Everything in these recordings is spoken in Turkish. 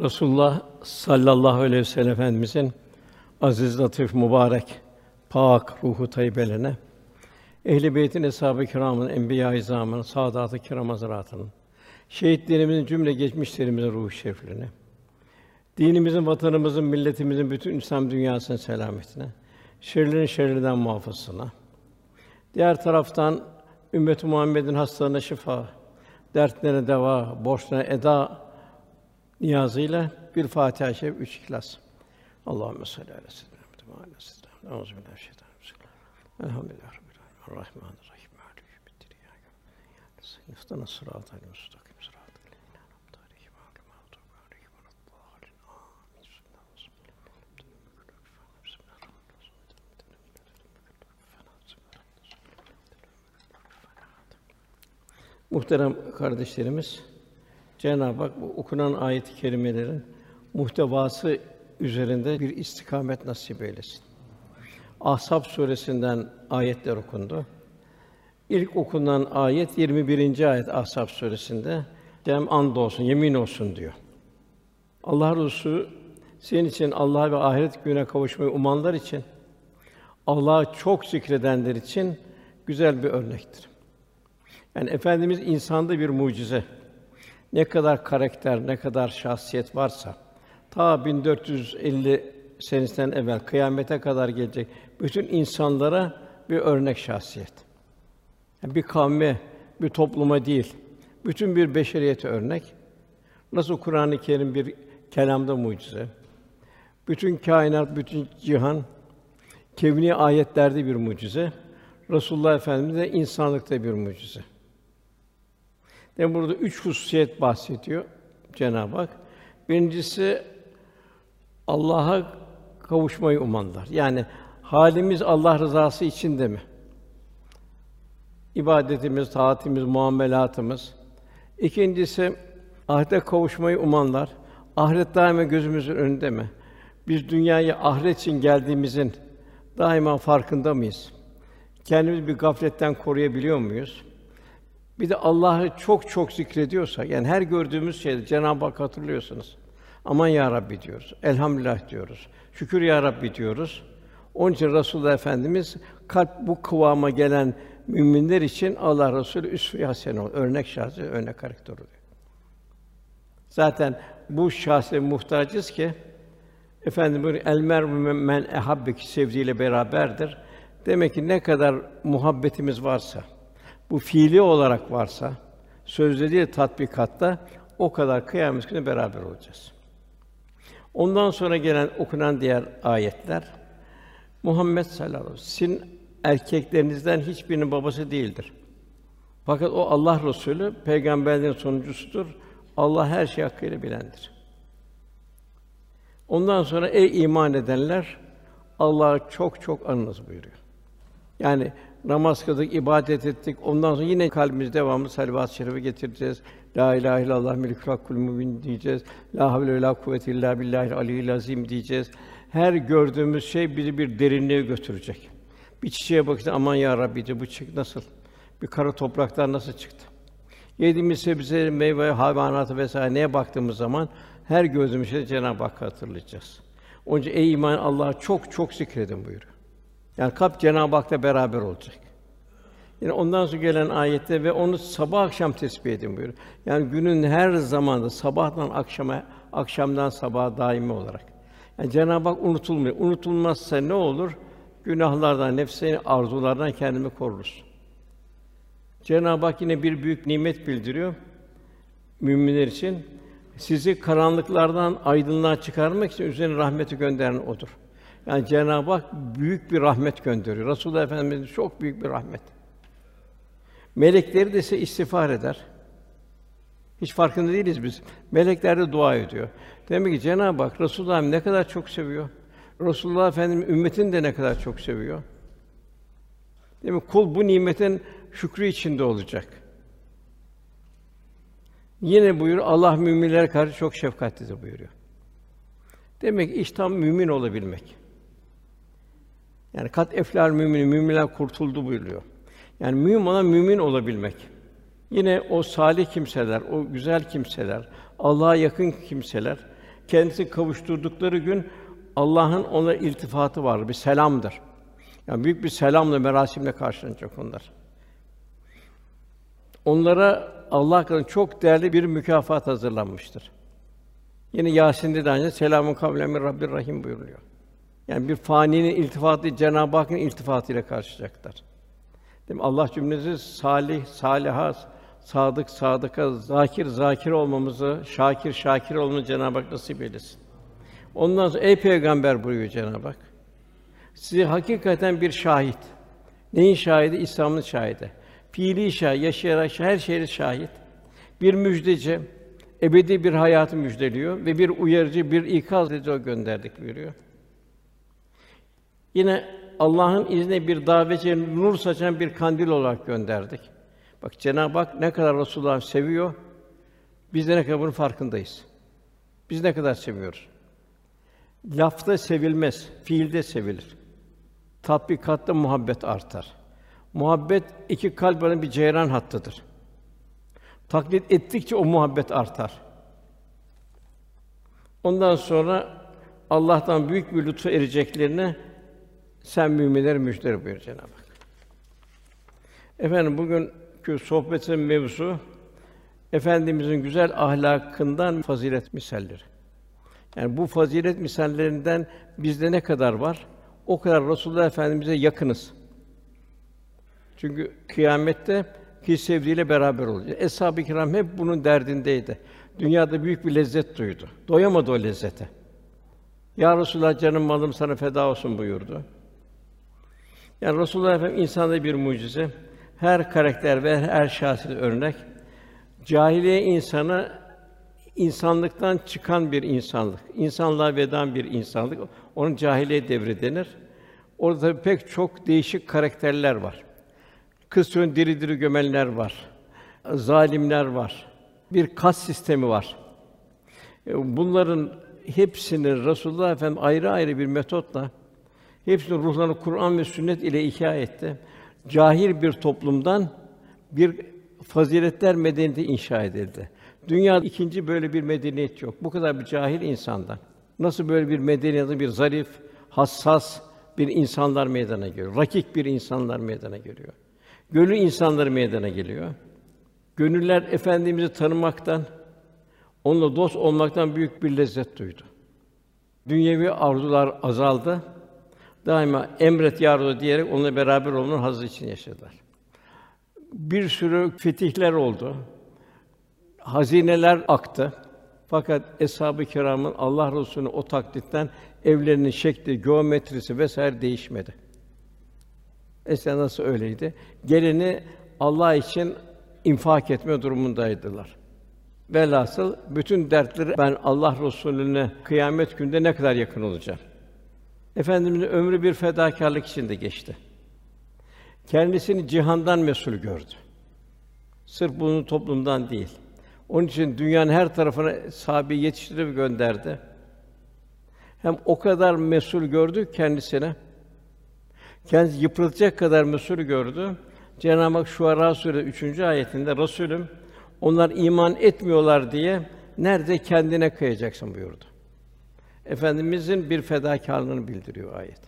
Resulullah sallallahu aleyhi ve sellem Efendimizin aziz, latif, mübarek, pak ruhu tayyibelerine, ehl-i beytin eshab-ı kiramın, enbiya-i izamın, saadat-ı kiram hazretlerinin, şehitlerimizin cümle geçmişlerimizin ruhu şeriflerine, dinimizin, vatanımızın, milletimizin bütün İslam dünyasının selametine, şerlerin şerrinden muhafazasına. Diğer taraftan ümmet-i Muhammed'in hastalarına şifa, dertlerine deva, borçlarına eda niyazıyla bir Fatiha-i üç İhlas. Allahümme salli ala seyyidina ve ala seyyidina Euzu billahi mineşşeytanirracim. Elhamdülillahi rabbil alamin. Errahmanirrahim. Maliki yevmiddin. İyyâke na'budu sıratal sıratal lezîne aleyhim ghayril mağdûbi aleyhim veleddâllîn. Amin. Muhterem kardeşlerimiz, Cenab-ı Hak bu okunan ayet-i kerimelerin muhtevası üzerinde bir istikamet nasip eylesin. Ahzab suresinden ayetler okundu. İlk okunan ayet 21. ayet Ahzab suresinde. Dem and olsun, yemin olsun diyor. Allah Resulü senin için Allah ve ahiret gününe kavuşmayı umanlar için Allah'ı çok zikredenler için güzel bir örnektir. Yani efendimiz insanda bir mucize. Ne kadar karakter, ne kadar şahsiyet varsa ta 1450 senesinden evvel kıyamete kadar gelecek bütün insanlara bir örnek şahsiyet. Yani bir kavme, bir topluma değil, bütün bir beşeriyete örnek. Nasıl Kur'an-ı Kerim bir kelamda mucize. Bütün kainat, bütün cihan kevni ayetlerde bir mucize. Resulullah Efendimiz de insanlıkta bir mucize. Yani burada üç hususiyet bahsediyor Cenab-ı Hak. Birincisi Allah'a kavuşmayı umanlar. Yani halimiz Allah rızası için de mi? İbadetimiz, taatimiz, muamelatımız. İkincisi ahirete kavuşmayı umanlar. Ahiret daima gözümüzün önünde mi? Biz dünyaya ahiret için geldiğimizin daima farkında mıyız? Kendimizi bir gafletten koruyabiliyor muyuz? Bir de Allah'ı çok çok zikrediyorsak, yani her gördüğümüz şeyde Cenab-ı Hak hatırlıyorsunuz. Aman ya Rabbi diyoruz. Elhamdülillah diyoruz. Şükür ya Rabbi diyoruz. Onun için Resulullah Efendimiz kalp bu kıvama gelen müminler için Allah Resulü üsve-i hasene ol, örnek şahsı, örnek karakter oluyor. Zaten bu şahse muhtacız ki efendim böyle el mer'u men ehabbeki sevdiğiyle beraberdir. Demek ki ne kadar muhabbetimiz varsa, bu fiili olarak varsa, sözde değil tatbikatta o kadar kıyamet günü beraber olacağız. Ondan sonra gelen okunan diğer ayetler Muhammed sallallahu aleyhi ve sellem sizin erkeklerinizden hiçbirinin babası değildir. Fakat o Allah Resulü peygamberlerin sonuncusudur. Allah her şeyi hakkıyla bilendir. Ondan sonra ey iman edenler Allah'ı çok çok anınız buyuruyor. Yani namaz kıldık, ibadet ettik. Ondan sonra yine kalbimiz devamlı salavat-ı getireceğiz. La ilahe illallah melikul hakkul mübin diyeceğiz. La havle ve la kuvvete illa billahil aliyyil azim diyeceğiz. Her gördüğümüz şey bizi bir derinliğe götürecek. Bir çiçeğe bakınca aman ya Rabbi bu çiçek nasıl? Bir kara topraktan nasıl çıktı? Yediğimiz sebze, meyve, hayvanatı vesaire neye baktığımız zaman her gördüğümüz şeyi Cenab-ı Hakk'ı hatırlayacağız. Onun için ey iman Allah'a çok çok zikredin buyuruyor. Yani kalp Cenab-ı Hak'la beraber olacak. Yine ondan sonra gelen ayette ve onu sabah akşam tesbih edin buyuruyor. Yani günün her zamanda sabahtan akşama, akşamdan sabaha daimi olarak. Yani Cenab-ı Hak unutulmuyor. Unutulmazsa ne olur? Günahlardan, nefsine arzulardan kendimi koruruz. Cenab-ı Hak yine bir büyük nimet bildiriyor müminler için. Sizi karanlıklardan aydınlığa çıkarmak için üzerine rahmeti gönderen odur. Yani Cenab-ı Hak büyük bir rahmet gönderiyor. Resulullah Efendimiz çok büyük bir rahmet. Melekleri de size istiğfar eder. Hiç farkında değiliz biz. Melekler de dua ediyor. Demek ki Cenab-ı Hak Resulullah ne kadar çok seviyor. Resulullah Efendimiz ümmetini de ne kadar çok seviyor. Değil mi? Kul bu nimetin şükrü içinde olacak. Yine buyur Allah müminlere karşı çok şefkatlidir buyuruyor. Demek ki iş tam mümin olabilmek. Yani kat eflar mümin, müminler kurtuldu buyuruyor. Yani mümin olan mümin olabilmek. Yine o salih kimseler, o güzel kimseler, Allah'a yakın kimseler kendisi kavuşturdukları gün Allah'ın ona iltifatı var, bir selamdır. Yani büyük bir selamla, merasimle karşılanacak onlar. Onlara Allah katında çok değerli bir mükafat hazırlanmıştır. Yine Yasin'de de aynı selamun kavlen Rabbir Rahim buyuruluyor. Yani bir faninin iltifatı Cenab-ı Hakk'ın iltifatıyla karşılayacaklar. Değil mi? Allah cümlemizi salih, saliha, sadık, sadıka, zakir, zakir olmamızı, şakir, şakir olmamızı Cenab-ı Hak nasip eylesin. Ondan sonra ey peygamber buyuruyor Cenab-ı Hak. Sizi hakikaten bir şahit. Neyin şahidi? İslam'ın şahidi. Fiili şahit, yaşayarak her şeyle şahit. Bir müjdeci, ebedi bir hayatı müjdeliyor ve bir uyarıcı, bir ikaz edici gönderdik buyuruyor. Yine Allah'ın izniyle bir davetçi nur saçan bir kandil olarak gönderdik. Bak Cenab-ı Hak ne kadar Resulullah'ı seviyor, biz de ne kadar bunun farkındayız. Biz ne kadar seviyoruz. Lafta sevilmez, fiilde sevilir. Tatbikatta muhabbet artar. Muhabbet iki kalp arasında bir ceyran hattıdır. Taklit ettikçe o muhabbet artar. Ondan sonra Allah'tan büyük bir lütfu ereceklerine sen müminlere müjdele buyur Cenab-ı Hak. Efendim bugünkü sohbetin mevzu efendimizin güzel ahlakından fazilet misalleri. Yani bu fazilet misallerinden bizde ne kadar var? O kadar Resulullah Efendimize yakınız. Çünkü kıyamette ki sevdiğiyle beraber olacak. Eshab-ı kiram hep bunun derdindeydi. Dünyada büyük bir lezzet duydu. Doyamadı o lezzete. Ya Resulullah canım malım sana feda olsun buyurdu. Yani Resulullah Efendimiz insanda bir mucize. Her karakter ve her şahsiyet örnek. Cahiliye insanı insanlıktan çıkan bir insanlık, insanlığa vedan bir insanlık. Onun cahiliye devri denir. Orada pek çok değişik karakterler var. Kız diri diri gömenler var. Zalimler var. Bir kas sistemi var. E, bunların hepsini Resulullah Efendimiz ayrı ayrı bir metotla hepsinin ruhlarını Kur'an ve sünnet ile ihya etti. Cahil bir toplumdan bir faziletler medeniyeti inşa edildi. Dünyada ikinci böyle bir medeniyet yok. Bu kadar bir cahil insandan. Nasıl böyle bir medeniyet, bir zarif, hassas bir insanlar meydana geliyor. Rakik bir insanlar meydana geliyor. Gönül insanları meydana geliyor. Gönüller efendimizi tanımaktan, onunla dost olmaktan büyük bir lezzet duydu. Dünyevi arzular azaldı. Daima emret ya diyerek onunla beraber olmanın hazzı için yaşadılar. Bir sürü fetihler oldu. Hazineler aktı. Fakat eshab-ı kiramın Allah Resulü'nü o taklitten evlerinin şekli, geometrisi vesaire değişmedi. Eskiden nasıl öyleydi? Gelini Allah için infak etme durumundaydılar. Velhasıl bütün dertleri ben Allah Resulüne kıyamet günde ne kadar yakın olacağım. Efendimizin ömrü bir fedakarlık içinde geçti. Kendisini cihandan mesul gördü. Sırf bunu toplumdan değil. Onun için dünyanın her tarafına sahabe yetiştirip gönderdi. Hem o kadar mesul gördü kendisine. Kendisi yıpratacak kadar mesul gördü. Cenab-ı Hak Şuara Suresi 3. ayetinde Resulüm onlar iman etmiyorlar diye nerede kendine kıyacaksın buyurdu. Efendimizin bir fedakarlığını bildiriyor ayet.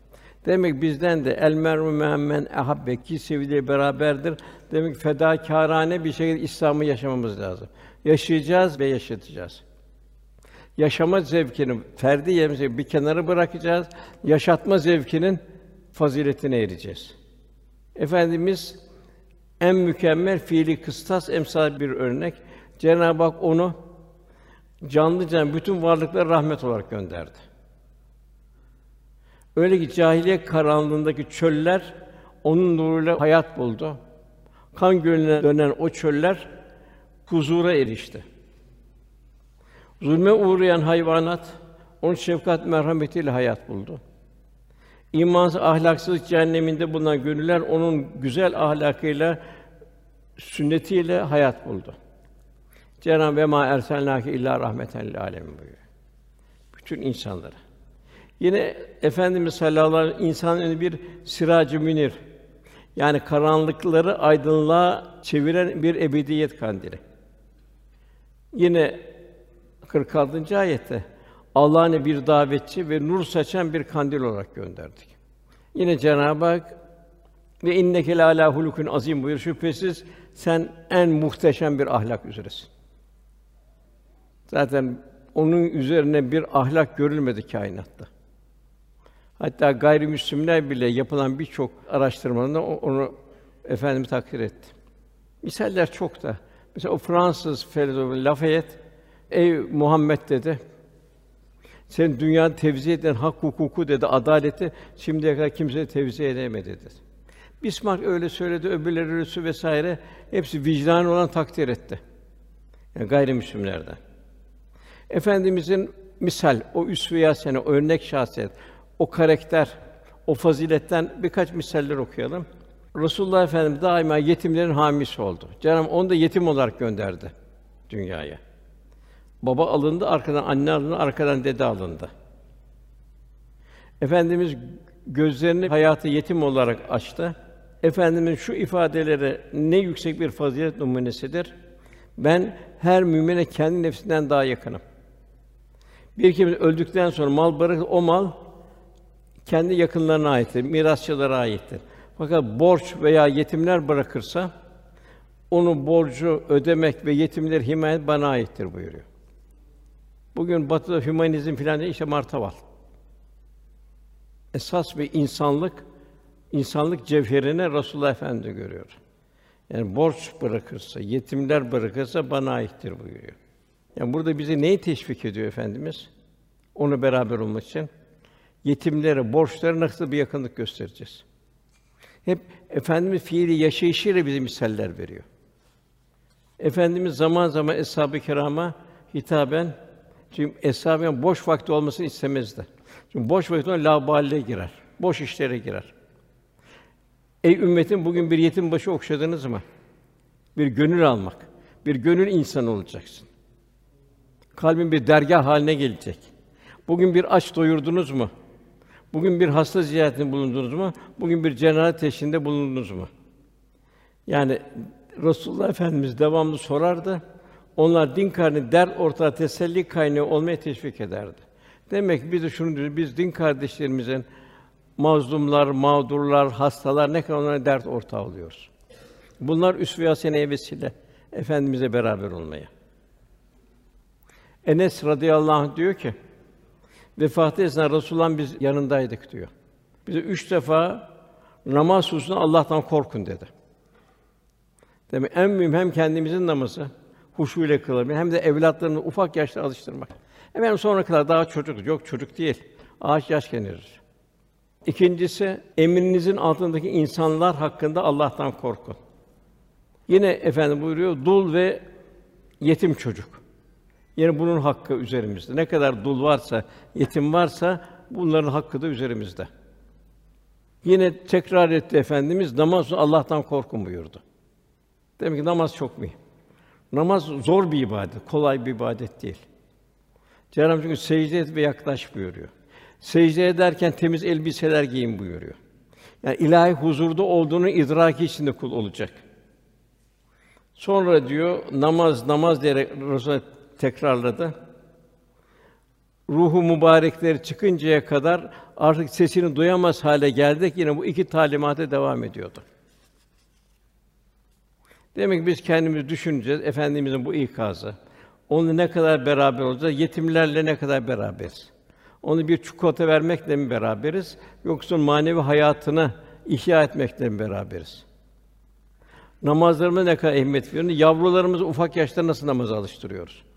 Demek bizden de el mer'u me'men ehabbe ki sevdiği beraberdir. Demek fedakârane bir şekilde İslam'ı yaşamamız lazım. Yaşayacağız ve yaşatacağız. Yaşama zevkini ferdi yerimize bir kenara bırakacağız. Yaşatma zevkinin faziletine ereceğiz. Efendimiz en mükemmel fiili kıstas emsal bir örnek. Cenab-ı Hak onu canlı can bütün varlıklara rahmet olarak gönderdi. Öyle ki cahiliye karanlığındaki çöller onun nuruyla hayat buldu. Kan gölüne dönen o çöller huzura erişti. Zulme uğrayan hayvanat onun şefkat merhametiyle hayat buldu. İmansız, ahlaksız cehenneminde bulunan gönüller onun güzel ahlakıyla, sünnetiyle hayat buldu. Cenab-ı ve ma erselnâke illa rahmeten lil âlemin buyuruyor. Bütün insanlara. Yine Efendimiz sallallahu aleyhi ve sellem insanın bir siracı münir. Yani karanlıkları aydınlığa çeviren bir ebediyet kandili. Yine 46. ayette Allah'ın bir davetçi ve nur saçan bir kandil olarak gönderdik. Yine Cenab-ı Hak ve inneke lâlâ hulukun azim buyur. Şüphesiz sen en muhteşem bir ahlak üzeresin. Zaten onun üzerine bir ahlak görülmedi kainatta. Hatta gayrimüslimler bile yapılan birçok araştırmada onu efendimiz takdir etti. Misaller çok da. Mesela o Fransız filozof Lafayette, ey Muhammed dedi, sen dünya tevzi eden hak hukuku dedi, adaleti şimdiye kadar kimse tevzi edemedi dedi. Bismarck öyle söyledi, öbürleri öyle vesaire hepsi vicdan olan takdir etti. Yani gayrimüslimlerden. Efendimizin misal, o üsve-i örnek şahsiyet, o karakter, o faziletten birkaç misaller okuyalım. Resulullah Efendimiz daima yetimlerin hamisi oldu. Cenab-ı onu da yetim olarak gönderdi dünyaya. Baba alındı, arkadan anne alındı, arkadan dede alındı. Efendimiz gözlerini hayatı yetim olarak açtı. Efendimiz şu ifadeleri ne yüksek bir fazilet numunesidir. Ben her mümine kendi nefsinden daha yakınım. Bir kimse öldükten sonra mal bırakır, o mal kendi yakınlarına aittir, mirasçılara aittir. Fakat borç veya yetimler bırakırsa onu borcu ödemek ve yetimleri himayet bana aittir buyuruyor. Bugün Batı'da hümanizm filan diye işte martaval. Esas bir insanlık, insanlık cevherine Resulullah Efendi görüyor. Yani borç bırakırsa, yetimler bırakırsa bana aittir buyuruyor. Yani burada bizi neyi teşvik ediyor efendimiz? Onu beraber olmak için yetimlere, borçlara nasıl bir yakınlık göstereceğiz? Hep efendimiz fiili yaşayışıyla bize misaller veriyor. Efendimiz zaman zaman eshab-ı kirama hitaben çünkü eshab boş vakti olmasını istemezdi. Çünkü boş vakti ona laballe girer. Boş işlere girer. Ey ümmetim bugün bir yetim başı okşadınız mı? Bir gönül almak, bir gönül insanı olacaksın. Kalbin bir dergah haline gelecek. Bugün bir aç doyurdunuz mu? Bugün bir hasta ziyaretinde bulundunuz mu? Bugün bir cenaze teşhinde bulundunuz mu? Yani Resulullah Efendimiz devamlı sorardı. Onlar din kardeşi der ortada teselli kaynağı olmaya teşvik ederdi. Demek ki biz de şunu diyoruz, biz din kardeşlerimizin mazlumlar, mağdurlar, hastalar ne kadar onlara dert ortağı oluyoruz. Bunlar üsve-i haseneye vesile efendimize beraber olmaya. Enes radıyallahu anh diyor ki vefatı esnasında Resulullah'ın biz yanındaydık diyor. Bize üç defa namaz hususunda Allah'tan korkun dedi. Demek en mühim hem kendimizin namazı huşu ile kılabilmek hem de evlatlarını ufak yaşta alıştırmak. Hemen sonra kadar daha çocuk yok çocuk değil. Ağaç yaş erir. İkincisi emrinizin altındaki insanlar hakkında Allah'tan korkun. Yine efendim buyuruyor dul ve yetim çocuk. Yine bunun hakkı üzerimizde. Ne kadar dul varsa, yetim varsa bunların hakkı da üzerimizde. Yine tekrar etti efendimiz namaz Allah'tan korkun buyurdu. Demek ki namaz çok mühim. Namaz zor bir ibadet, kolay bir ibadet değil. Cenab-ı çünkü secde et ve yaklaş buyuruyor. Secde ederken temiz elbiseler giyin buyuruyor. Yani ilahi huzurda olduğunu idraki içinde kul olacak. Sonra diyor namaz namaz diyerek Resul tekrarladı. Ruhu mübarekleri çıkıncaya kadar artık sesini duyamaz hale geldik. Yine bu iki talimata devam ediyordu. Demek ki biz kendimizi düşüneceğiz efendimizin bu ikazı. Onunla ne kadar beraber olacağız? Yetimlerle ne kadar beraberiz? Onu bir çikolata vermekle mi beraberiz? Yoksa manevi hayatını ihya etmekle mi beraberiz? Namazlarımıza ne kadar ehemmiyet veriyoruz? Yavrularımızı ufak yaşta nasıl namaza alıştırıyoruz?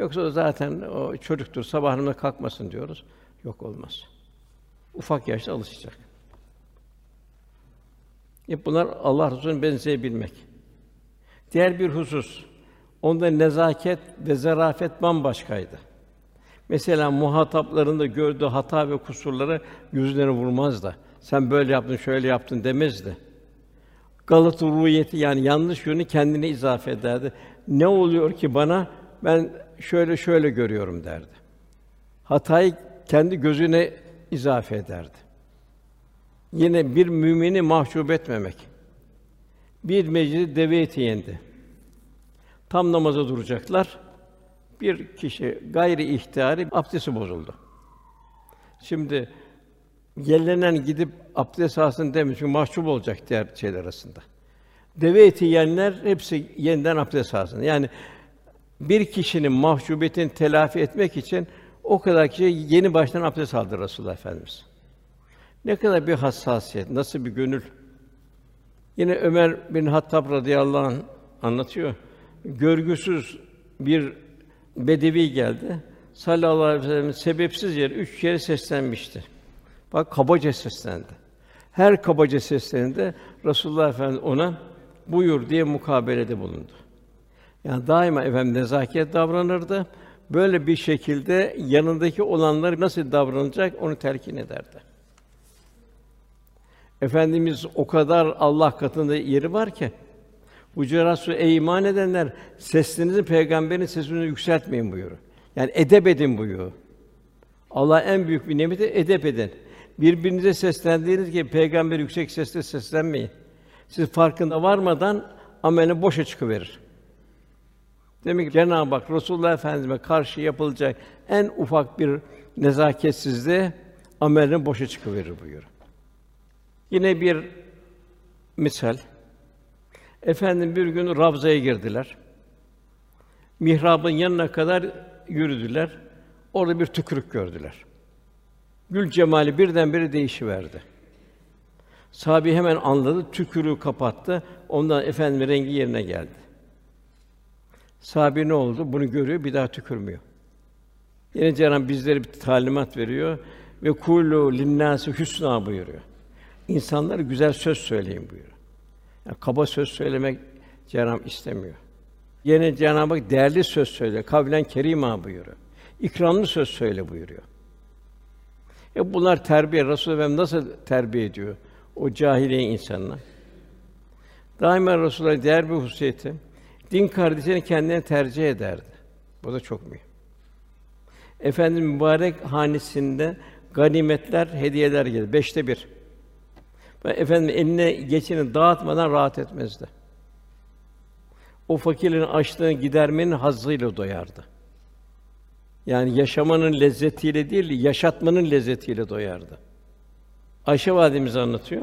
Yoksa zaten o çocuktur, sabah namazına kalkmasın diyoruz. Yok olmaz. Ufak yaşta alışacak. Hep bunlar Allah Resulü'nün benzeyebilmek. Diğer bir husus, onda nezaket ve zarafet bambaşkaydı. Mesela muhataplarında gördüğü hata ve kusurları yüzlerine vurmaz da. Sen böyle yaptın, şöyle yaptın demezdi. Galat ruhiyeti yani yanlış yönü kendine izafe ederdi. Ne oluyor ki bana? Ben şöyle şöyle görüyorum derdi. Hatayı kendi gözüne izafe ederdi. Yine bir mümini mahcup etmemek. Bir meclis deve eti yendi. Tam namaza duracaklar. Bir kişi gayri ihtiyari abdesti bozuldu. Şimdi gelinen gidip abdest alsın demiş çünkü mahcup olacak diğer şeyler arasında. Deve eti yiyenler hepsi yeniden abdest alsın. Yani bir kişinin mahcubiyetini telafi etmek için o kadar kişi yeni baştan abdest aldı Resulullah Efendimiz. Ne kadar bir hassasiyet, nasıl bir gönül. Yine Ömer bin Hattab radıyallahu anh anlatıyor. Görgüsüz bir bedevi geldi. Sallallahu aleyhi ve sellem sebepsiz yere üç kere seslenmişti. Bak kabaca seslendi. Her kabaca seslerinde Resulullah Efendimiz ona buyur diye mukabelede bulundu. Yani daima efendim nezaket davranırdı. Böyle bir şekilde yanındaki olanlar nasıl davranacak onu telkin ederdi. Efendimiz o kadar Allah katında yeri var ki Hucurat ey iman edenler sesinizi peygamberin sesini yükseltmeyin buyuruyor. Yani edep edin buyuruyor. Allah en büyük bir nimeti edep edin. Birbirinize seslendiğiniz gibi peygamber yüksek sesle seslenmeyin. Siz farkında varmadan ameli boşa çıkıverir. Demek ki Cenab-ı Hak Resulullah Efendimize karşı yapılacak en ufak bir nezaketsizliğe amelin boşa çıkıverir buyuruyor. Yine bir misal. Efendim bir gün Ravza'ya girdiler. Mihrabın yanına kadar yürüdüler. Orada bir tükürük gördüler. Gül cemali birdenbire değişiverdi. Sahabi hemen anladı, tükürüğü kapattı. Ondan efendim rengi yerine geldi. Sahabi ne oldu? Bunu görüyor, bir daha tükürmüyor. Yine Cenab-ı bizlere bir talimat veriyor ve kulu linnâsi husna buyuruyor. İnsanlara güzel söz söyleyin buyuruyor. Yani kaba söz söylemek Cenab-ı istemiyor. Yine Cenab-ı değerli söz söyle, kavlen kerîmâ buyuruyor. İkramlı söz söyle buyuruyor. E bunlar terbiye. Resulullah Efendimiz nasıl terbiye ediyor o cahiliye insanına? Daima Resulullah değer bir hususiyeti din kardeşini kendine tercih ederdi. Bu da çok mühim. Efendim mübarek hanesinde ganimetler, hediyeler gelir. Beşte bir. Ve efendim eline geçini dağıtmadan rahat etmezdi. O fakirin açlığını gidermenin hazzıyla doyardı. Yani yaşamanın lezzetiyle değil, yaşatmanın lezzetiyle doyardı. Ayşe validemiz anlatıyor.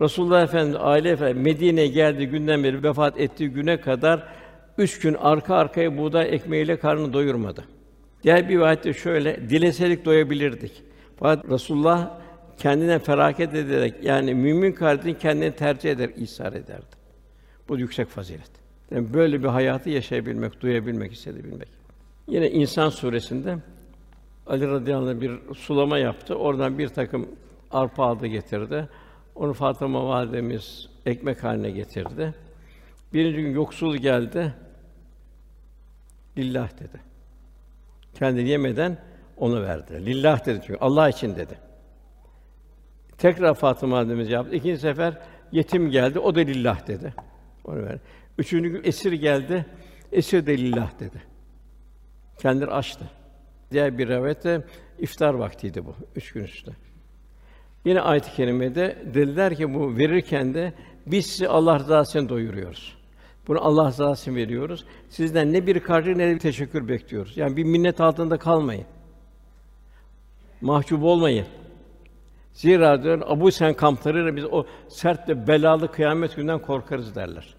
Resulullah Efendimiz aile efendim Medine'ye geldiği günden beri vefat ettiği güne kadar üç gün arka arkaya buğday ekmeğiyle karnını doyurmadı. Diğer bir rivayette şöyle, dileseydik doyabilirdik. Fakat Resulullah kendine feraket ederek yani mümin kardeşin kendini tercih eder, ihsar ederdi. Bu yüksek fazilet. Yani böyle bir hayatı yaşayabilmek, duyabilmek, hissedebilmek. Yine İnsan suresinde Ali radıyallahu anh bir sulama yaptı. Oradan bir takım arpa aldı getirdi. Onu Fatıma validemiz ekmek haline getirdi. Birinci gün yoksul geldi. Lillah dedi. Kendi yemeden onu verdi. Lillah dedi çünkü Allah için dedi. Tekrar Fatıma validemiz yaptı. İkinci sefer yetim geldi. O da lillah dedi. Onu verdi. Üçüncü gün esir geldi. Esir de lillah dedi. Kendileri açtı. Diğer bir rivayette iftar vaktiydi bu. Üç gün üstte. Yine ayet-i kerimede dediler ki bu verirken de biz sizi Allah rızası için doyuruyoruz. Bunu Allah rızası için veriyoruz. Sizden ne bir karşı ne de bir teşekkür bekliyoruz. Yani bir minnet altında kalmayın. Mahcup olmayın. Zira diyor Abu Sen kamplarıyla biz o sert ve belalı kıyamet gününden korkarız derler.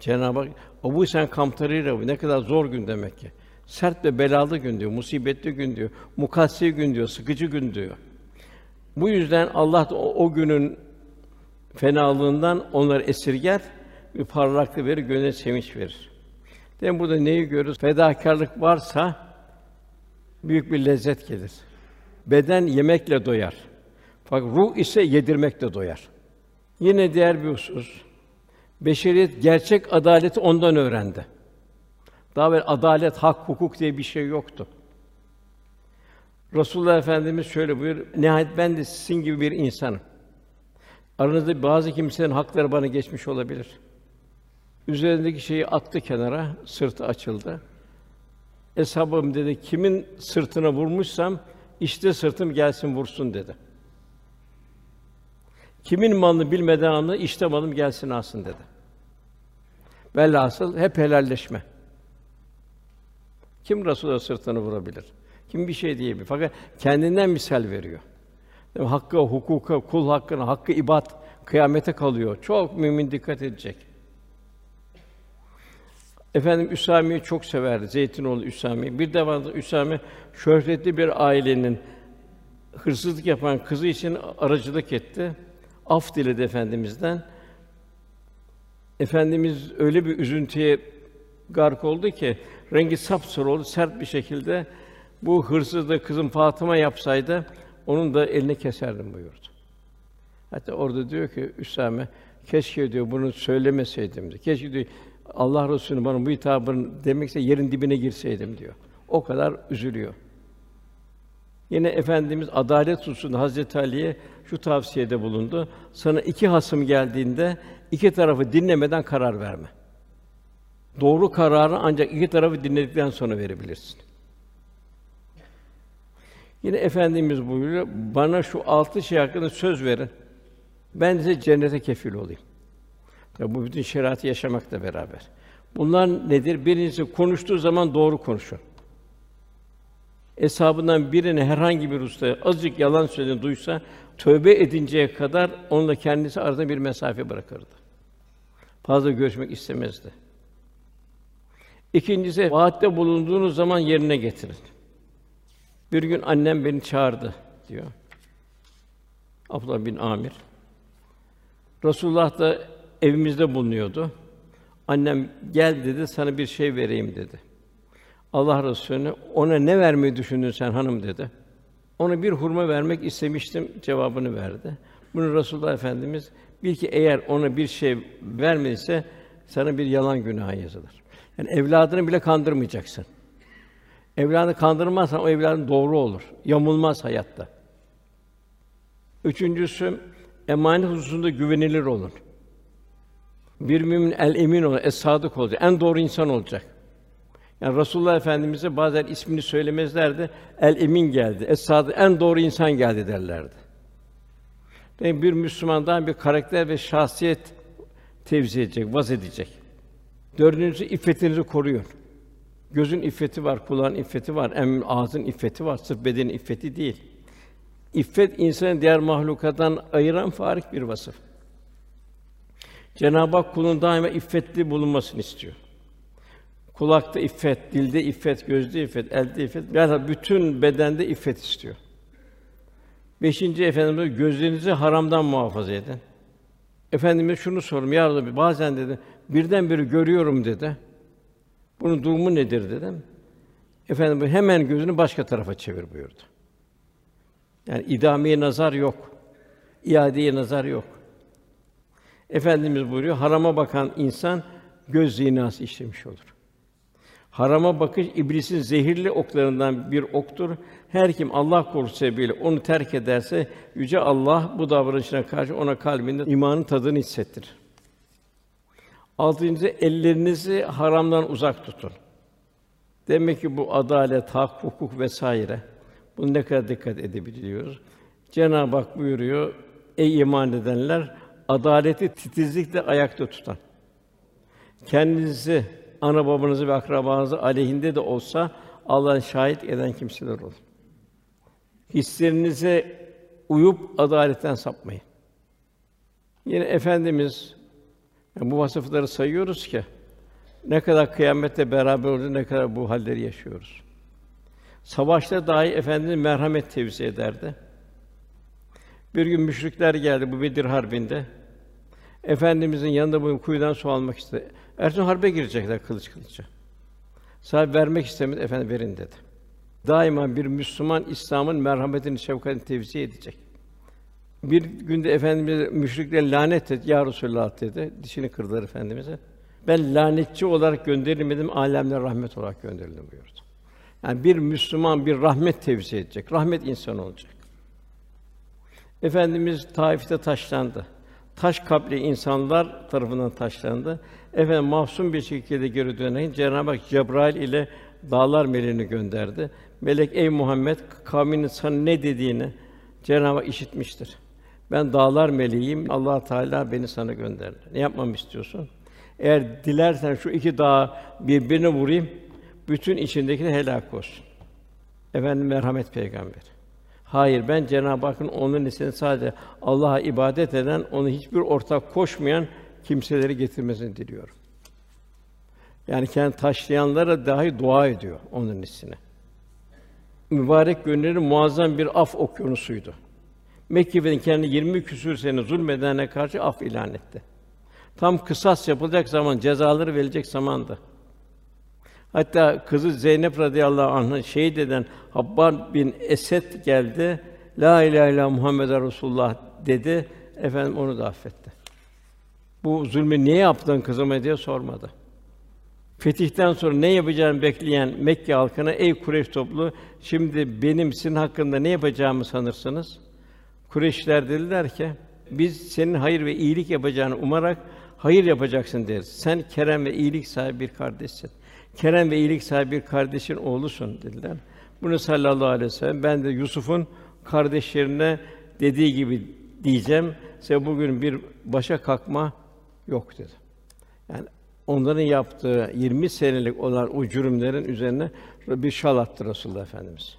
Cenab-ı Hak Abu Sen kamplarıyla ne kadar zor gün demek ki. Sert ve belalı gün diyor, musibetli gün diyor, mukassi gün diyor, sıkıcı gün diyor. Bu yüzden Allah da o, o günün fenalığından onları esirger, bir parlaklık verir, gönle sevinç verir. Demek burada neyi görürüz? Fedakarlık varsa büyük bir lezzet gelir. Beden yemekle doyar. Fakat ruh ise yedirmekle doyar. Yine diğer bir husus. Beşeriyet gerçek adaleti ondan öğrendi. Daha evvel adalet, hak, hukuk diye bir şey yoktu. Resulullah Efendimiz şöyle buyur: Nihayet ben de sizin gibi bir insanım. Aranızda bazı kimselerin hakları bana geçmiş olabilir. Üzerindeki şeyi attı kenara, sırtı açıldı. Eshabım dedi, kimin sırtına vurmuşsam işte sırtım gelsin vursun dedi. Kimin malını bilmeden anla, işte malım gelsin alsın dedi. Velhasıl hep helalleşme. Kim Resûl'a sırtını vurabilir? Kim bir şey diyebilir? Fakat kendinden misal veriyor. Hakkı, hukuka, kul hakkına, hakkı ibad kıyamete kalıyor. Çok mümin dikkat edecek. Efendim Üsami'yi çok severdi. Zeytinoğlu Üsami. Bir defasında Üsami şöhretli bir ailenin hırsızlık yapan kızı için aracılık etti. Af diledi efendimizden. Efendimiz öyle bir üzüntüye gark oldu ki rengi sapsarı oldu, sert bir şekilde bu hırsızlığı kızım Fatıma yapsaydı onun da elini keserdim buyurdu. Hatta orada diyor ki Üsame keşke diyor bunu söylemeseydim diyor. Keşke diyor Allah Resulü bana bu hitabını demekse yerin dibine girseydim diyor. O kadar üzülüyor. Yine efendimiz adalet hususunda Hazreti Ali'ye şu tavsiyede bulundu. Sana iki hasım geldiğinde iki tarafı dinlemeden karar verme. Doğru kararı ancak iki tarafı dinledikten sonra verebilirsin. Yine efendimiz buyuruyor, bana şu altı şey hakkında söz verin. Ben size cennete kefil olayım. Tabi bu bütün şeriatı yaşamakla beraber. Bunlar nedir? Birincisi konuştuğu zaman doğru konuşun. Eshabından birine herhangi bir usta azıcık yalan söylediğini duysa tövbe edinceye kadar onunla kendisi arasında bir mesafe bırakırdı. Fazla görüşmek istemezdi. İkincisi vaatte bulunduğunuz zaman yerine getirin. Bir gün annem beni çağırdı diyor. Abdullah bin Amir. Resulullah da evimizde bulunuyordu. Annem gel dedi, sana bir şey vereyim dedi. Allah Resulü ona ne vermeyi düşündün sen hanım dedi. Ona bir hurma vermek istemiştim cevabını verdi. Bunu Resulullah Efendimiz bil ki eğer ona bir şey vermediyse sana bir yalan günahı yazılır. Yani evladını bile kandırmayacaksın. Evladını kandırmazsan o evladın doğru olur. Yamulmaz hayatta. Üçüncüsü emanet hususunda güvenilir olun. Bir mümin el emin olur, es sadık olacak. En doğru insan olacak. Yani Resulullah Efendimize bazen ismini söylemezlerdi. El emin geldi. Es en doğru insan geldi derlerdi. Yani bir Müslümandan bir karakter ve şahsiyet tevzi edecek, vaz edecek. Dördüncüsü iffetinizi koruyun. Gözün iffeti var, kulağın iffeti var, em ağzın iffeti var, sırf bedenin iffeti değil. İffet insanı diğer mahlukattan ayıran farik bir vasıf. Cenab-ı Hak kulun daima iffetli bulunmasını istiyor. Kulakta iffet, dilde iffet, gözde iffet, elde iffet, yani bütün bedende iffet istiyor. Beşinci efendimiz gözlerinizi haramdan muhafaza edin. Efendimiz şunu sorum ya Rabbi bazen dedi birdenbire görüyorum dedi. Bunun durumu nedir dedim. Efendim hemen gözünü başka tarafa çevir buyurdu. Yani idameye nazar yok. İadeye nazar yok. Efendimiz buyuruyor, harama bakan insan göz zinası işlemiş olur. Harama bakış iblisin zehirli oklarından bir oktur. Her kim Allah korkusu sebebiyle onu terk ederse yüce Allah bu davranışına karşı ona kalbinde imanın tadını hissettirir. Altıncısı ellerinizi haramdan uzak tutun. Demek ki bu adalet, hak, hukuk vesaire. Bunu ne kadar dikkat edebiliyoruz. Cenab-ı Hak buyuruyor: Ey iman edenler, adaleti titizlikle ayakta tutan. Kendinizi, ana babanızı ve akrabanızı aleyhinde de olsa Allah'ın şahit eden kimseler olun. Hislerinize uyup adaletten sapmayın. Yine efendimiz yani bu vasıfları sayıyoruz ki ne kadar kıyamette beraber olacağız, ne kadar bu halleri yaşıyoruz. Savaşta dahi Efendimiz merhamet tevzi ederdi. Bir gün müşrikler geldi bu Bedir harbinde. Efendimizin yanında bu kuyudan su almak istedi. Ersun harbe girecekler kılıç kılıça. Sahibi vermek istemedi, efendim verin dedi. Daima bir Müslüman İslam'ın merhametini, şefkatini tevzi edecek. Bir günde efendimiz müşrikler lanet et ya Resulullah dedi. Dişini kırdılar efendimize. Ben lanetçi olarak gönderilmedim, alemler rahmet olarak gönderildim buyurdu. Yani bir Müslüman bir rahmet tevzi edecek, rahmet insanı olacak. Efendimiz Taif'te taşlandı. Taş kapli insanlar tarafından taşlandı. Efendim mahzun bir şekilde geri dönen Cenab-ı Hak Cebrail ile dağlar meleğini gönderdi. Melek ey Muhammed kavminin sana ne dediğini Cenab-ı Hak işitmiştir. Ben dağlar meleğiyim. Allah Teala beni sana gönderdi. Ne yapmamı istiyorsun? Eğer dilersen şu iki dağı birbirine vurayım. bütün içindeki helak olsun. Efendim merhamet peygamber. Hayır ben Cenab-ı Hakk'ın onun nesini sadece Allah'a ibadet eden, onu hiçbir ortak koşmayan kimseleri getirmesini diliyorum. Yani kendi taşlayanlara dahi dua ediyor onun nesine. Mübarek günleri muazzam bir af okyanusuydu. Mekke'nin kendi 20 küsür sene zulmedene karşı af ilan etti. Tam kısas yapılacak zaman, cezaları verilecek zamandı. Hatta kızı Zeynep radıyallahu anh'ı şehit eden Habbar bin Esed geldi. La ilahe illallah Muhammed Resulullah dedi. Efendim onu da affetti. Bu zulmü niye yaptın kızıma diye sormadı. Fetihten sonra ne yapacağını bekleyen Mekke halkına ey Kureyş toplu şimdi benim sizin hakkında ne yapacağımı sanırsınız? Kureyşler dediler ki biz senin hayır ve iyilik yapacağını umarak hayır yapacaksın deriz. Sen kerem ve iyilik sahibi bir kardeşsin. Kerem ve iyilik sahibi bir kardeşin oğlusun dediler. Bunu sallallahu aleyhi ve sellem ben de Yusuf'un kardeşlerine dediği gibi diyeceğim. Size bugün bir başa kalkma yok dedi. Yani onların yaptığı 20 senelik olan o cürümlerin üzerine bir şal attı Resulullah Efendimiz.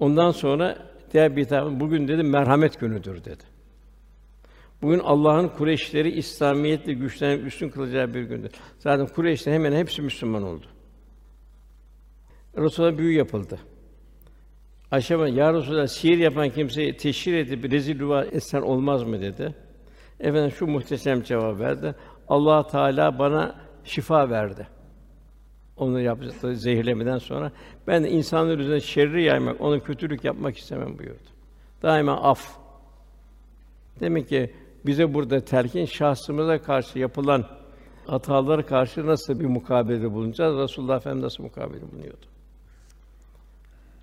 Ondan sonra diğer bir tarafı bugün dedi merhamet günüdür dedi. Bugün Allah'ın Kureyşleri İslamiyetle güçlenip üstün kılacağı bir gündür. Zaten Kureyşler hemen hepsi Müslüman oldu. Resulullah büyü yapıldı. Ayşe ya Resulallah sihir yapan kimseyi teşhir edip rezil rüva etsen olmaz mı dedi. Efendim şu muhteşem cevap verdi. Allah Teala bana şifa verdi. Onu yaptığı zehirlemeden sonra ben de insanlar üzerine şerri yaymak, ona kötülük yapmak istemem buyurdu. Daima af. Demek ki bize burada telkin şahsımıza karşı yapılan hatalara karşı nasıl bir mukabele bulunacağız? Resulullah Efendimiz nasıl mukabele bulunuyordu?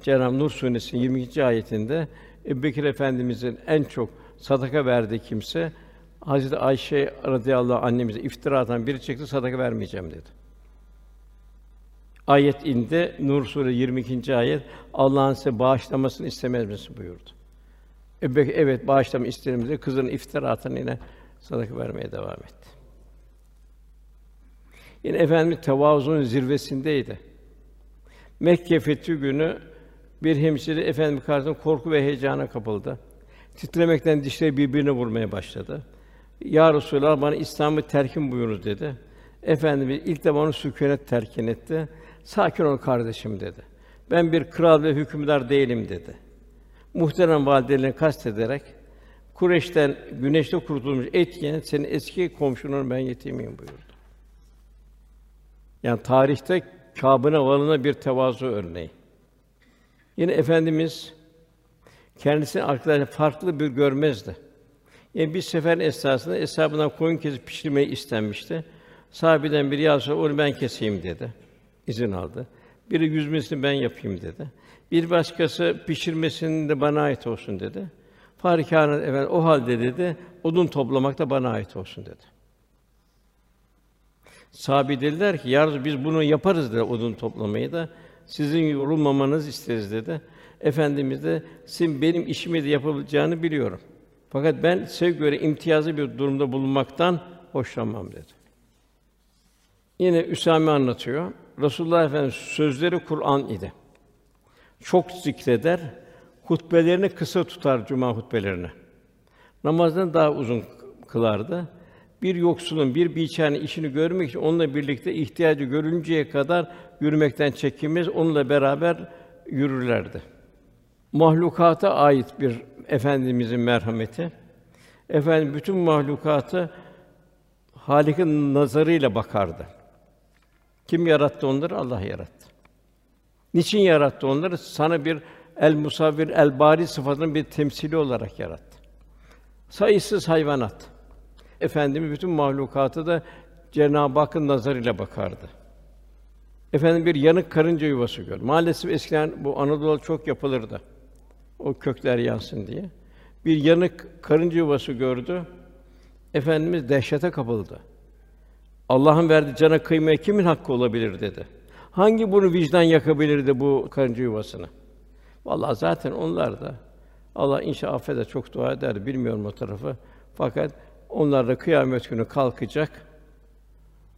Cenab-ı Nur suresinin 22. ayetinde Ebubekir Efendimizin en çok sadaka verdiği kimse Hazreti Ayşe radıyallahu annemize iftira atan biri çıktı sadaka vermeyeceğim dedi. Ayet indi. Nur sure 22. ayet Allah'ın size bağışlamasını istemez misin buyurdu. Ebubekir evet bağışlama isterim dedi. Kızının iftira atan yine sadaka vermeye devam etti. Yine Efendimiz tevazunun zirvesindeydi. Mekke fethi günü bir hemşire Efendimiz karşısında korku ve heyecana kapıldı. Titremekten dişleri birbirine vurmaya başladı. Ya Resulallah bana İslam'ı terkin buyurunuz dedi. Efendimiz ilk de bana sükûnet terkin etti. Sakin ol kardeşim dedi. Ben bir kral ve hükümdar değilim dedi. Muhterem validelerini kastederek Kureyş'ten güneşte kurutulmuş et yiyen senin eski komşunun ben yetimiyim buyurdu. Yani tarihte Kâb'ına valına bir tevazu örneği. Yine efendimiz kendisini arkadaşlar farklı bir görmezdi. Yani bir sefer esnasında hesabından koyun kesip pişirmeyi istenmişti. Sahabeden biri ya onu ben keseyim dedi. İzin aldı. Biri yüzmesini ben yapayım dedi. Bir başkası pişirmesinin de bana ait olsun dedi. Farikâne efendim o halde dedi, odun toplamak da bana ait olsun dedi. Sahabi dediler ki, ya biz bunu yaparız dedi odun toplamayı da sizin yorulmamanız isteriz dedi. Efendimiz de sizin benim işimi de yapabileceğini biliyorum. Fakat ben size göre imtiyazlı bir durumda bulunmaktan hoşlanmam dedi. Yine Üsame anlatıyor. Resulullah Efendimiz sözleri Kur'an idi. Çok zikreder, hutbelerini kısa tutar cuma hutbelerini. Namazdan daha uzun kılardı. Bir yoksulun, bir biçarenin işini görmek için onunla birlikte ihtiyacı görünceye kadar yürümekten çekinmez, onunla beraber yürürlerdi. Mahlukata ait bir efendimizin merhameti. Efendim bütün mahlukatı Halik'in nazarıyla bakardı. Kim yarattı onları? Allah yarattı. Niçin yarattı onları? Sana bir el musavvir, el bari sıfatının bir temsili olarak yarattı. Sayısız hayvanat. Efendimiz bütün mahlukatı da Cenab-ı Hakk'ın nazarıyla bakardı. Efendim bir yanık karınca yuvası gör. Maalesef eskiden bu Anadolu çok yapılırdı. O kökler yansın diye. Bir yanık karınca yuvası gördü. Efendimiz dehşete kapıldı. Allah'ın verdiği cana kıymaya kimin hakkı olabilir dedi. Hangi bunu vicdan yakabilirdi bu karınca yuvasını? Vallahi zaten onlar da Allah inşallah affeder çok dua eder bilmiyorum o tarafı. Fakat onlar da kıyamet günü kalkacak.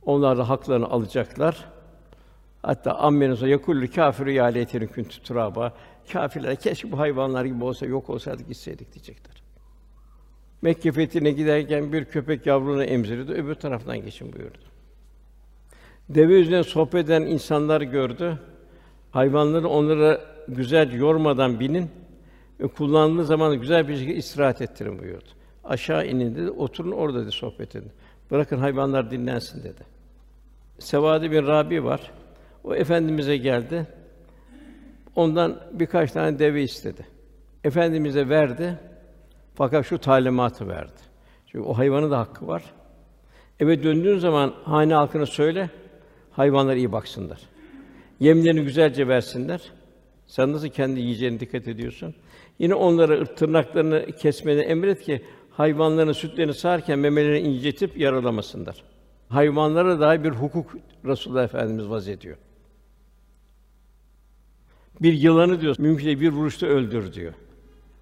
Onlar da haklarını alacaklar. Hatta ammenin yakullu kâfiru ya leyteni kuntu turaba. Kâfirler keşke bu hayvanlar gibi olsa yok olsaydık gitseydik diyecekler. Mekke fethine giderken bir köpek yavrunu emziriyordu, öbür taraftan geçin buyurdu. Deve üzerine sohbet eden insanlar gördü. Hayvanları onlara güzel yormadan binin ve kullandığınız zaman güzel bir şekilde istirahat ettirin buyurdu. Aşağı inin dedi, oturun orada dedi sohbet edin. Bırakın hayvanlar dinlensin dedi. Sevadi bir Rabi var. O efendimize geldi. Ondan birkaç tane deve istedi. Efendimize verdi. Fakat şu talimatı verdi. Çünkü o hayvanın da hakkı var. Eve döndüğün zaman hane halkına söyle, hayvanlar iyi baksınlar. Yemlerini güzelce versinler. Sen nasıl kendi yiyeceğine dikkat ediyorsun? Yine onlara tırnaklarını kesmeni emret ki hayvanların sütlerini sağarken memelerini incitip yaralamasınlar. Hayvanlara dair bir hukuk Resulullah Efendimiz vaz ediyor. Bir yılanı diyor, mümkün bir vuruşta öldür diyor.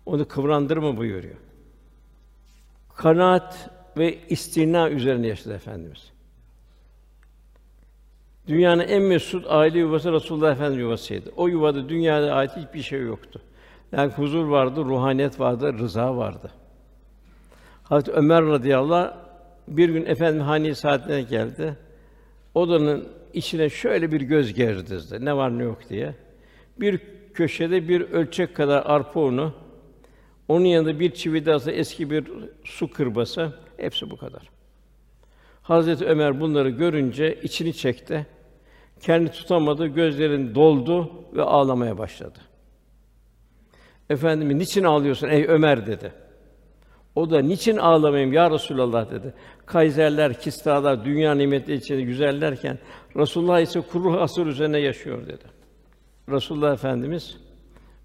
Onu kıvrandırma buyuruyor. Kanaat ve istina üzerine yaşadı Efendimiz. Dünyanın en mesut aile yuvası Resulullah Efendimiz yuvasıydı. O yuvada dünyada ait hiçbir şey yoktu. Yani huzur vardı, ruhaniyet vardı, rıza vardı. Hazreti Ömer radıyallahu anh, bir gün efendim hani saatine geldi. Odanın içine şöyle bir göz gezdirdi. Ne var ne yok diye. Bir köşede bir ölçek kadar arpa unu, onun yanında bir çividası, eski bir su kırbası, hepsi bu kadar. Hazreti Ömer bunları görünce içini çekti. Kendi tutamadı, gözlerin doldu ve ağlamaya başladı. Efendimiz niçin ağlıyorsun ey Ömer dedi. O da niçin ağlamayayım ya Resulallah dedi. Kayserler, kistalar, dünya nimetleri içinde güzellerken Resulullah ise kuru asır üzerine yaşıyor dedi. Resulullah Efendimiz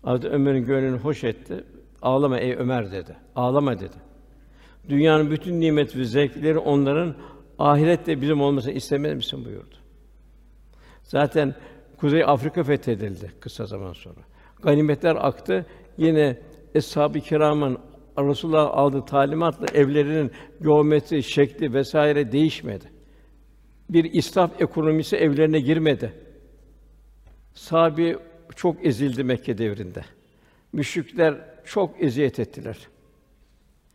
Hazreti Ömer'in gönlünü hoş etti. Ağlama ey Ömer dedi. Ağlama dedi. Dünyanın bütün nimet ve zevkleri onların ahirette bizim olmasını istemez misin buyurdu. Zaten Kuzey Afrika fethedildi kısa zaman sonra. Ganimetler aktı. Yine Eshab-ı Kiram'ın Resulullah aldığı talimatla evlerinin geometri, şekli vesaire değişmedi. Bir israf ekonomisi evlerine girmedi. Sahabi çok ezildi Mekke devrinde. Müşrikler çok eziyet ettiler.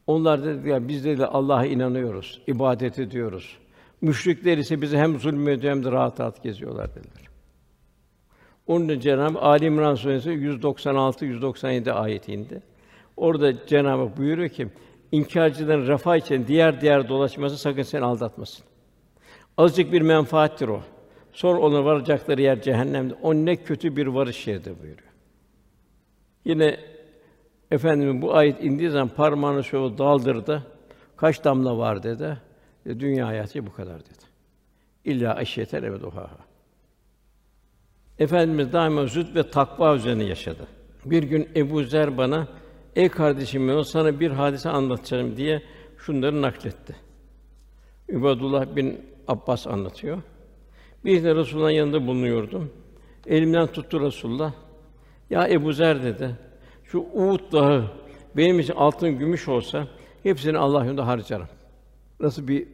Onlar dediler biz de Allah'a inanıyoruz, ibadet ediyoruz. Müşrikler ise bizi hem zulmediyor hem de rahat rahat geziyorlar dediler. Onun için Cenab-ı Ali İmran suresi 196 197 ayeti indi. Orada Cenab-ı buyuruyor ki inkârcıların refah için diğer diğer dolaşması sakın seni aldatmasın. Azıcık bir menfaattir o. Sonra ona varacakları yer cehennemde. O ne kötü bir varış yeridir buyuruyor. Yine Efendimiz bu ayet indiği zaman parmağını şöyle daldırdı. Kaç damla var dedi. E, dünya hayatı bu kadar dedi. İlla eşyeter evet oha. Efendimiz daima zühd ve takva üzerine yaşadı. Bir gün Ebu Zer bana Ey kardeşim ben sana bir hadise anlatacağım diye şunları nakletti. Übadullah bin Abbas anlatıyor. Bir de Resulullah'ın yanında bulunuyordum. Elimden tuttu Resulullah. Ya Ebu Zer dedi. Şu Uhud dağı benim için altın gümüş olsa hepsini Allah yolunda harcarım. Nasıl bir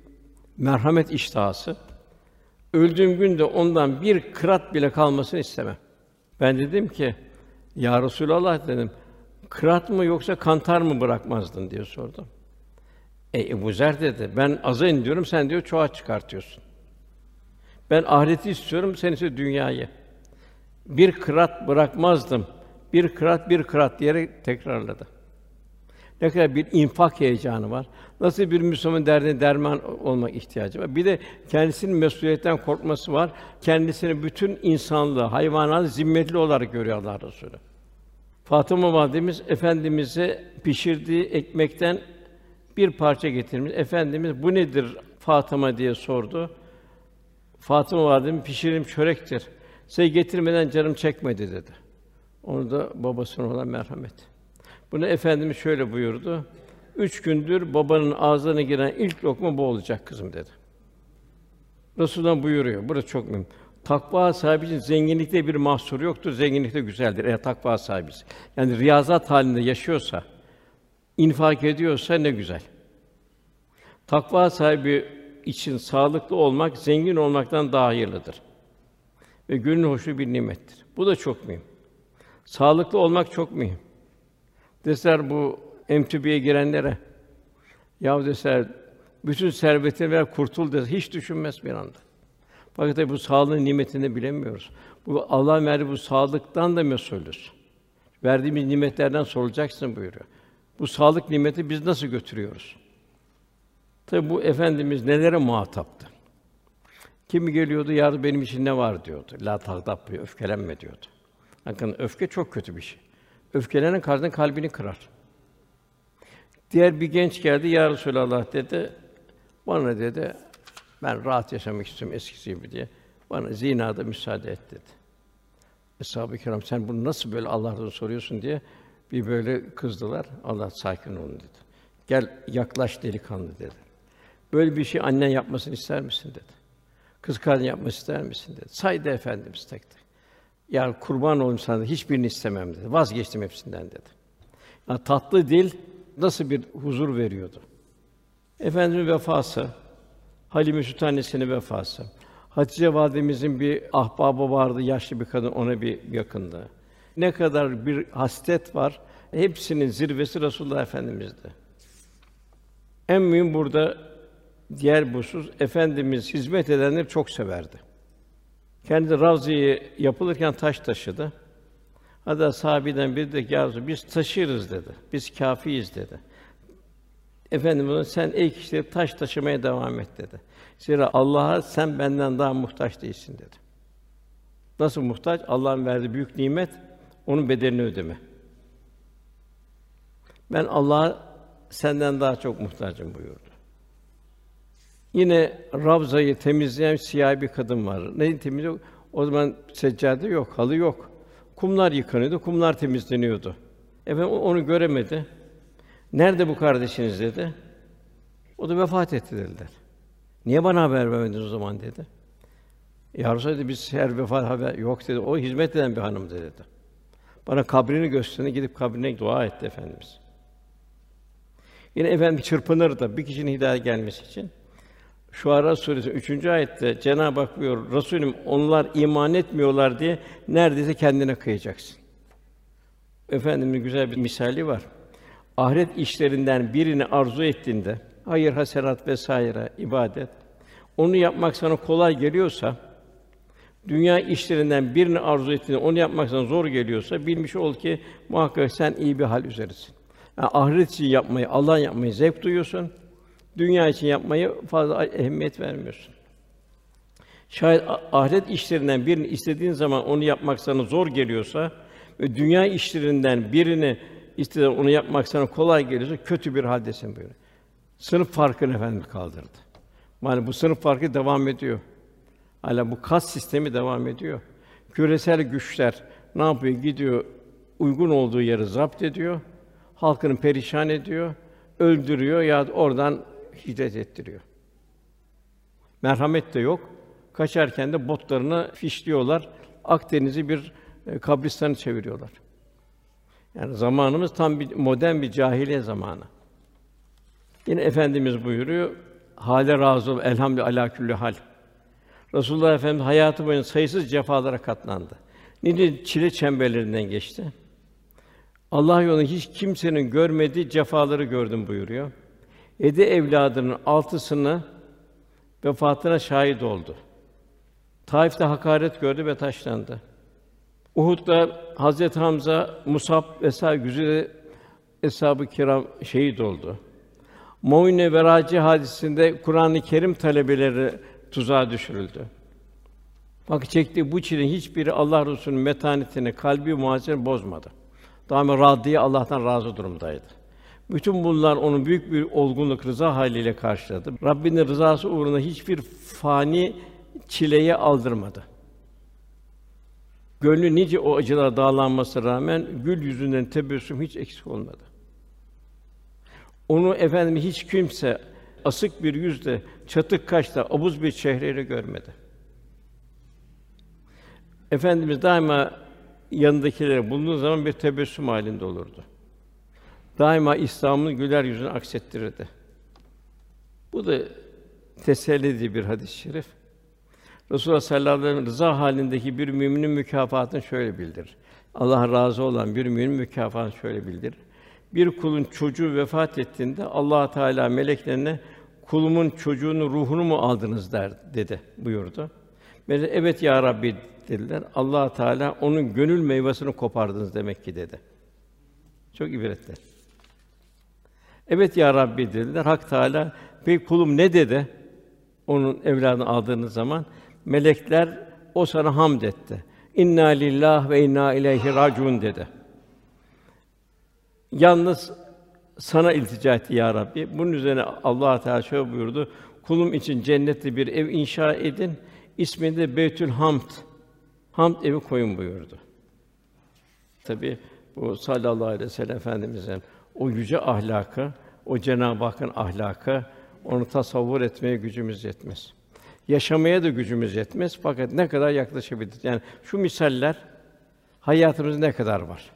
merhamet iştahası. Öldüğüm günde ondan bir kırat bile kalmasını istemem. Ben dedim ki, Ya Resulallah dedim, kırat mı yoksa kantar mı bırakmazdın diye sordum. E Ebu Zer dedi, ben aza diyorum, sen diyor çoğa çıkartıyorsun. Ben ahireti istiyorum, sen ise dünyayı. Bir kırat bırakmazdım. Bir kırat, bir kırat diyerek tekrarladı. Ne kadar bir infak heyecanı var. Nasıl bir Müslüman derdine derman olmak ihtiyacı var. Bir de kendisinin mesuliyetten korkması var. Kendisini bütün insanlığı, hayvanat zimmetli olarak görüyor Allah Resulü. Fatıma validemiz efendimize pişirdiği ekmekten bir parça getirmiş. Efendimiz bu nedir Fatıma diye sordu. Fatıma validemiz pişirim çörektir. Size getirmeden canım çekmedi dedi. Onu da babasına olan merhamet. Bunu efendimiz şöyle buyurdu. Üç gündür babanın ağzına giren ilk lokma bu olacak kızım dedi. Resulullah buyuruyor. Burası çok mühim. Takva sahibi için zenginlikte bir mahsur yoktur. Zenginlikte güzeldir. Eğer takva sahibi. Yani riyazat halinde yaşıyorsa, infak ediyorsa ne güzel. Takva sahibi için sağlıklı olmak zengin olmaktan daha hayırlıdır. ve gönül hoşu bir nimettir. Bu da çok mühim. Sağlıklı olmak çok mühim. Deseler bu emtübiye girenlere, ya deseler bütün servetini ver kurtul dese hiç düşünmez bir anda. Fakat tabii bu sağlığın nimetini bilemiyoruz. Bu Allah verdiği bu sağlıktan da mesulüz. Verdiğimiz nimetlerden sorulacaksın buyuruyor. Bu sağlık nimeti biz nasıl götürüyoruz? Tabi bu efendimiz nelere muhataptı? Kimi geliyordu, ya benim için ne var diyordu. La diyor, öfkelenme diyordu. Bakın öfke çok kötü bir şey. Öfkelenen karşının kalbini kırar. Diğer bir genç geldi, ya Resulallah dedi. Bana dedi, ben rahat yaşamak istiyorum eskisi gibi diye. Bana zinada müsaade et dedi. Eshab-ı kiram sen bunu nasıl böyle Allah'tan soruyorsun diye bir böyle kızdılar. Allah sakin olun dedi. Gel yaklaş delikanlı dedi. Böyle bir şey annen yapmasını ister misin dedi. Kız kardeşin yapmasını ister misin dedi. Saydı efendimiz tek tek. Ya kurban olayım sana hiçbirini istemem dedi. Vazgeçtim hepsinden dedi. Yani tatlı dil nasıl bir huzur veriyordu. Efendimiz vefası, Halime Sultanesi'nin vefası. Hatice validemizin bir ahbabı vardı, yaşlı bir kadın, ona bir yakındı. Ne kadar bir hasret var, hepsinin zirvesi Resulullah Efendimiz'di. En mühim burada diğer busuz efendimiz hizmet edenleri çok severdi. Kendi Ravzi'yi yapılırken taş taşıdı. Hatta sahabeden biri de ya biz taşırız dedi. Biz kâfiyiz dedi. Efendimiz sen ey kişileri taş taşımaya devam et dedi. Zira Allah'a sen benden daha muhtaç değilsin dedi. Nasıl muhtaç? Allah'ın verdiği büyük nimet onun bedelini ödeme. Ben Allah'a senden daha çok muhtacım buyurdu. Yine Ravza'yı temizleyen siyah bir kadın var. Ne temizliyor? O zaman seccade yok, halı yok. Kumlar yıkanıyordu, kumlar temizleniyordu. Efendim onu göremedi. Nerede bu kardeşiniz dedi. O da vefat etti dediler. Niye bana haber vermediniz o zaman dedi. Ya dedi, biz her vefat haber yok dedi. O hizmet eden bir hanımdı dedi. Bana kabrini gösterdi, gidip kabrine dua etti efendimiz. Yine efendim çırpınır da bir kişinin hidayet gelmesi için. Şu Ara suresi 3. ayette Cenab-ı Hak buyuruyor, Resulüm onlar iman etmiyorlar diye neredeyse kendine kıyacaksın. Efendimin güzel bir misali var. Ahiret işlerinden birini arzu ettiğinde, hayır, hasenat vesaire, ibadet, onu yapmak sana kolay geliyorsa, dünya işlerinden birini arzu ettiğinde onu yapmak sana zor geliyorsa bilmiş ol ki muhakkak sen iyi bir hal üzeresin. Yani ahiret için yapmayı, Allah yapmayı zevk duyuyorsun. Dünya için yapmayı fazla ehemmiyet vermiyorsun. Şayet ahiret işlerinden birini istediğin zaman onu yapmak sana zor geliyorsa ve dünya işlerinden birini istediğin onu yapmak sana kolay geliyorsa kötü bir haldesin böyle. Sınıf farkını efendim kaldırdı. Yani bu sınıf farkı devam ediyor. Hala bu kas sistemi devam ediyor. Küresel güçler ne yapıyor? Gidiyor uygun olduğu yeri zapt ediyor. Halkını perişan ediyor, öldürüyor ya oradan hicret ettiriyor. Merhamet de yok. Kaçarken de botlarını fişliyorlar. Akdeniz'i bir e, kabristanı çeviriyorlar. Yani zamanımız tam bir modern bir cahiliye zamanı. Yine efendimiz buyuruyor. Hale razı ol, elhamdülillah ala külli hal. Resulullah Efendimiz hayatı boyunca sayısız cefalara katlandı. Nice çile çemberlerinden geçti. Allah yolunda hiç kimsenin görmediği cefaları gördüm buyuruyor. Edi evladının altısını vefatına şahit oldu. Taif'te hakaret gördü ve taşlandı. Uhud'da Hazret Hamza, Musab vesaire güzide eshab-ı kiram şehit oldu. Mu'ine ve Raci hadisinde Kur'an-ı Kerim talebeleri tuzağa düşürüldü. Bak çektiği bu çile hiçbiri Allah Resulü'nün metanetini, kalbi muhasebesini bozmadı. Daima radiye Allah'tan razı durumdaydı. Bütün bunlar onun büyük bir olgunluk, rıza haliyle karşıladı. Rabbinin rızası uğruna hiçbir fani çileye aldırmadı. Gönlü nice o acılara dağlanması rağmen gül yüzünden tebessüm hiç eksik olmadı. Onu efendim hiç kimse asık bir yüzle, çatık kaşla, abuz bir çehreyle görmedi. Efendimiz daima yanındakilere bulunduğu zaman bir tebessüm halinde olurdu. Daima İslam'ın güler yüzünü aksettirirdi. Bu da teselli bir hadis-i şerif. Resulullah sallallahu aleyhi ve sellem rıza halindeki bir müminin mükafatını şöyle bildirir. Allah razı olan bir müminin mükafatını şöyle bildirir. Bir kulun çocuğu vefat ettiğinde Allah Teala meleklerine kulumun çocuğunun ruhunu mu aldınız der dedi buyurdu. Melek evet ya Rabbi dediler. Allah Teala onun gönül meyvesini kopardınız demek ki dedi. Çok ibretli. Evet ya Rabbi dediler. Hak Teala peki kulum ne dedi? Onun evladını aldığınız zaman melekler o sana hamd etti. İnna lillah ve inna ileyhi raciun dedi. Yalnız sana iltica etti ya Rabbi. Bunun üzerine Allah Teala şöyle buyurdu. Kulum için cennette bir ev inşa edin. İsmini de Beytül Hamd. Hamd evi koyun buyurdu. Tabi bu sallallahu aleyhi ve sellem efendimizin o yüce ahlakı, o Cenab-ı Hakk'ın ahlakı onu tasavvur etmeye gücümüz yetmez. Yaşamaya da gücümüz yetmez fakat ne kadar yaklaşabiliriz? Yani şu misaller hayatımızda ne kadar var?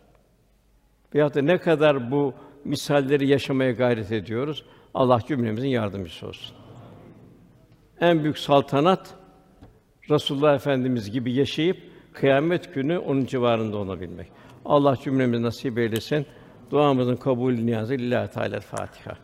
Veyahut da ne kadar bu misalleri yaşamaya gayret ediyoruz? Allah cümlemizin yardımcısı olsun. En büyük saltanat Resulullah Efendimiz gibi yaşayıp kıyamet günü onun civarında olabilmek. Allah cümlemize nasip eylesin. دوام بزن قبول نیازی الله تعالی الفاتحه.